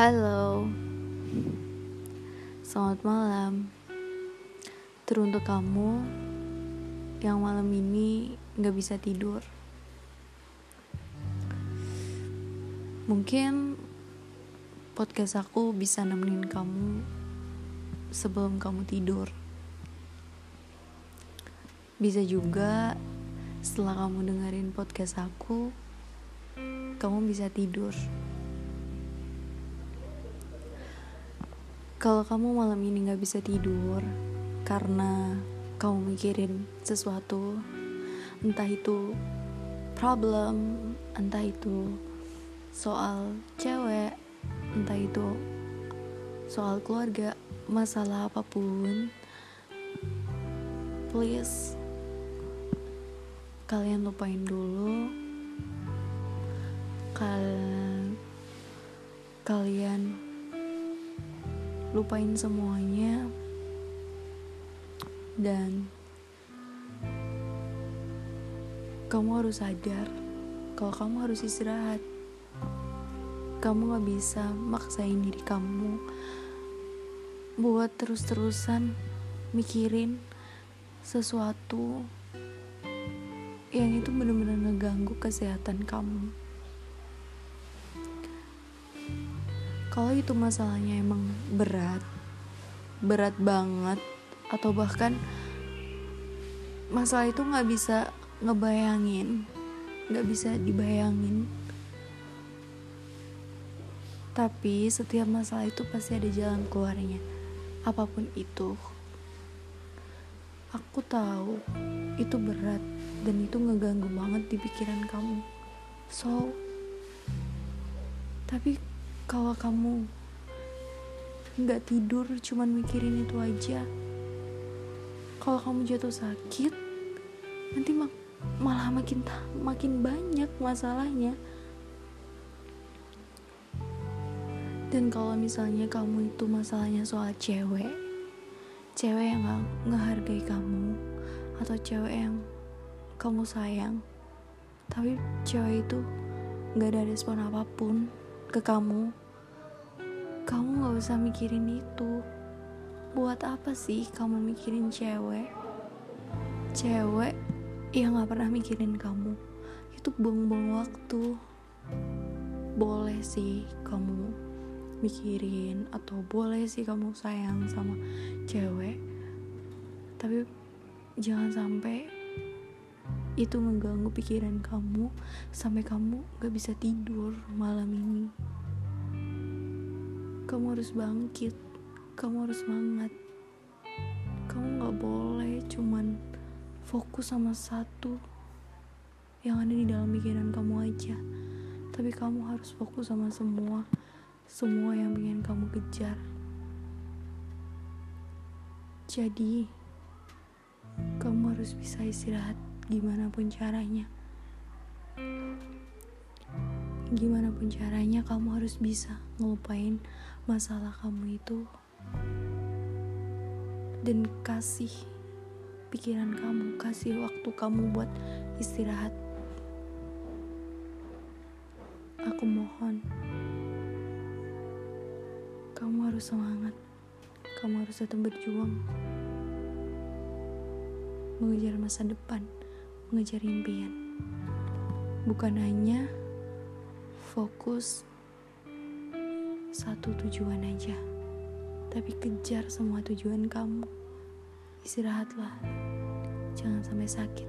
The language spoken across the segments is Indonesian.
Halo, selamat malam. Teruntuk kamu yang malam ini gak bisa tidur. Mungkin podcast aku bisa nemenin kamu sebelum kamu tidur. Bisa juga setelah kamu dengerin podcast aku, kamu bisa tidur. Kalau kamu malam ini gak bisa tidur karena kamu mikirin sesuatu, entah itu problem, entah itu soal cewek, entah itu soal keluarga, masalah apa pun, please kalian lupain dulu. Kalian kalian lupain semuanya. Dan kamu harus sadar kalau kamu harus istirahat. Kamu gak bisa maksain diri kamu buat terus-terusan mikirin sesuatu yang itu benar-benar ngeganggu kesehatan kamu kalau itu masalahnya emang berat berat banget atau bahkan masalah itu nggak bisa ngebayangin nggak bisa dibayangin. Tapi setiap masalah itu pasti ada jalan keluarnya. Apa pun itu aku tahu itu berat dan itu ngeganggu banget di pikiran kamu. So tapi kalau kamu nggak tidur cuman mikirin itu aja kalau kamu jatuh sakit nanti mak malah makin makin banyak masalahnya. Dan kalau misalnya kamu itu masalahnya soal cewek cewek yang gak ngehargai kamu atau cewek yang kamu sayang tapi cewek itu nggak ada respon apa pun ke kamu kamu gak usah mikirin itu. Buat apa sih kamu mikirin cewek? Cewek yang gak pernah mikirin kamu. Itu buang-buang waktu. Boleh sih kamu mikirin atau boleh sih kamu sayang sama cewek. Tapi jangan sampai itu mengganggu pikiran kamu sampai kamu gak bisa tidur malam ini kamu harus bangkit. Kamu harus semangat. Kamu gak boleh cuman fokus sama satu yang ada di dalam pikiran kamu aja. Tapi kamu harus fokus sama semua semua yang ingin kamu kejar. Jadi kamu harus bisa istirahat gimana pun caranya gimana pun caranya kamu harus bisa ngelupain masalah kamu itu. Dan kasih pikiran kamu kasih waktu kamu buat istirahat. Aku mohon kamu harus semangat. Kamu harus tetap berjuang. Mengejar masa depan mengejar impian. Bukan hanya fokus satu tujuan aja, tapi kejar semua tujuan kamu. Istirahatlah, jangan sampai sakit.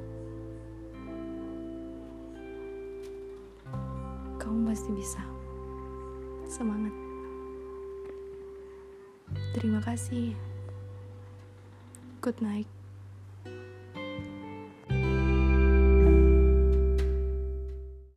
Kamu pasti bisa. Semangat. Terima kasih. Good night.